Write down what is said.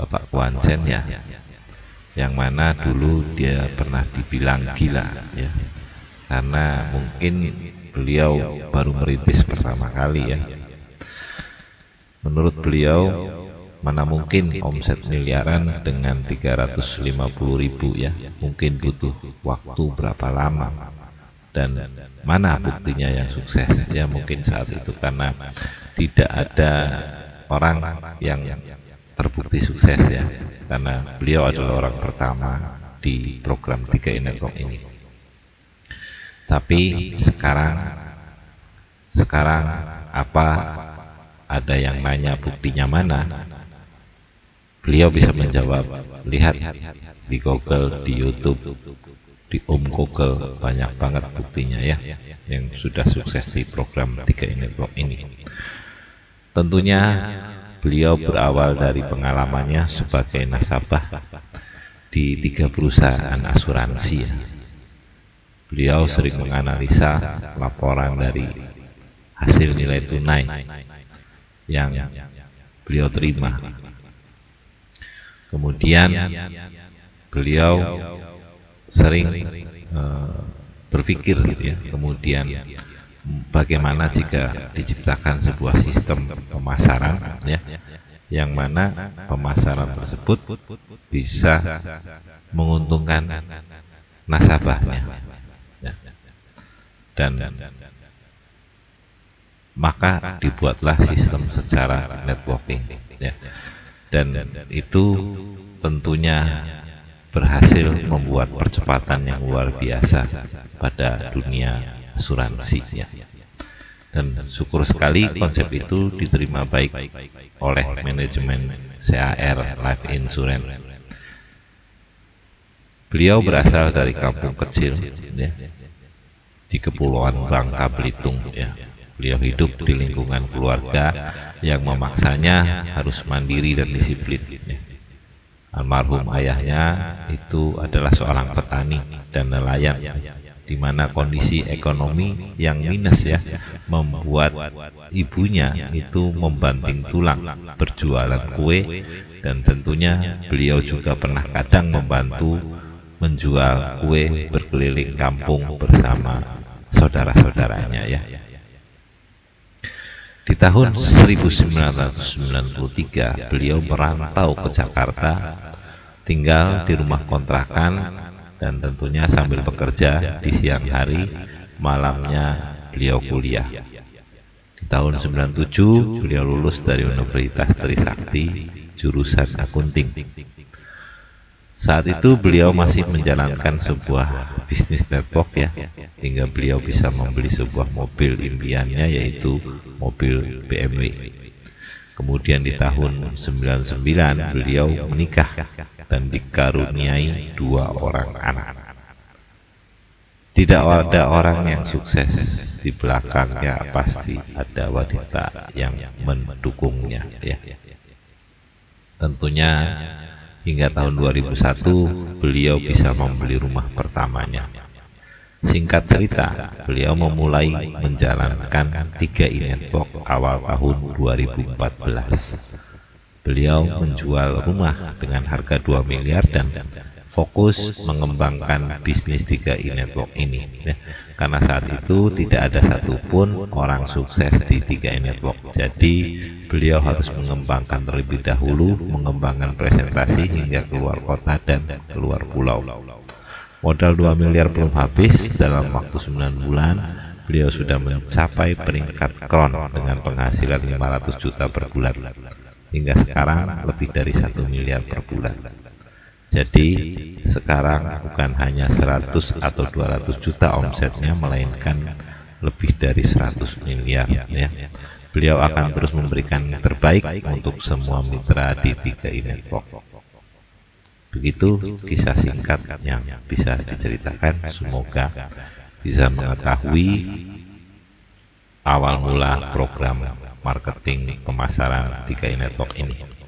Bapak Kuansen ya. Yang mana dulu dia pernah dibilang gila ya. Karena mungkin beliau baru merintis pertama kali ya. Menurut beliau mana mungkin omset miliaran dengan 350 ribu ya mungkin butuh waktu berapa lama. Dan mana buktinya yang sukses ya mungkin saat itu karena tidak ada orang yang terbukti sukses ya karena beliau adalah orang pertama di program 3 Network ini. Tapi sekarang sekarang apa ada yang nanya buktinya mana? Beliau bisa menjawab lihat di Google di YouTube di Om Google banyak banget buktinya ya yang sudah sukses di program 3 Network ini. Tentunya Beliau berawal dari pengalamannya sebagai nasabah di tiga perusahaan asuransi. Beliau sering menganalisa laporan dari hasil nilai tunai yang beliau terima. Kemudian beliau sering uh, berpikir gitu ya, kemudian bagaimana jika diciptakan sebuah sistem pemasaran ya yang mana pemasaran tersebut bisa menguntungkan nasabahnya ya. dan maka dibuatlah sistem secara networking ya. dan itu tentunya berhasil membuat percepatan yang luar biasa pada dunia asuransi ya. Dan syukur sekali konsep itu diterima baik oleh manajemen CAR Life Insurance. Beliau berasal dari kampung kecil ya, di Kepulauan Bangka Belitung ya. Beliau hidup di lingkungan keluarga yang memaksanya harus mandiri dan disiplin. Ya. Almarhum ayahnya itu adalah seorang petani dan nelayan di mana kondisi ekonomi yang minus ya membuat ibunya itu membanting tulang berjualan kue dan tentunya beliau juga pernah kadang membantu menjual kue berkeliling kampung bersama saudara-saudaranya ya. Di tahun 1993 beliau merantau ke Jakarta tinggal di rumah kontrakan dan tentunya sambil bekerja di siang hari, malamnya beliau kuliah. Di tahun 97 beliau lulus dari Universitas Trisakti jurusan akunting. Saat itu beliau masih menjalankan sebuah bisnis network ya, hingga beliau bisa membeli sebuah mobil impiannya yaitu mobil BMW. Kemudian di tahun 99 beliau menikah dan dikaruniai dua orang anak. Tidak ada orang yang sukses di belakangnya pasti ada wanita yang mendukungnya ya. Tentunya hingga tahun 2001 beliau bisa membeli rumah pertamanya Singkat cerita, beliau memulai menjalankan tiga network awal tahun 2014. Beliau menjual rumah dengan harga 2 miliar dan fokus mengembangkan bisnis tiga network ini. Ya, karena saat itu tidak ada satupun orang sukses di tiga network. Jadi beliau harus mengembangkan terlebih dahulu, mengembangkan presentasi hingga keluar kota dan keluar pulau. Modal 2 miliar belum habis, dalam waktu 9 bulan beliau sudah mencapai peringkat kron dengan penghasilan 500 juta per bulan. Hingga sekarang lebih dari 1 miliar per bulan. Jadi sekarang bukan hanya 100 atau 200 juta omsetnya melainkan lebih dari 100 miliar ya. Beliau akan terus memberikan terbaik untuk semua mitra di tiga ini Begitu kisah singkat yang bisa diceritakan. Semoga bisa mengetahui awal mula program marketing pemasaran 3 Network ini.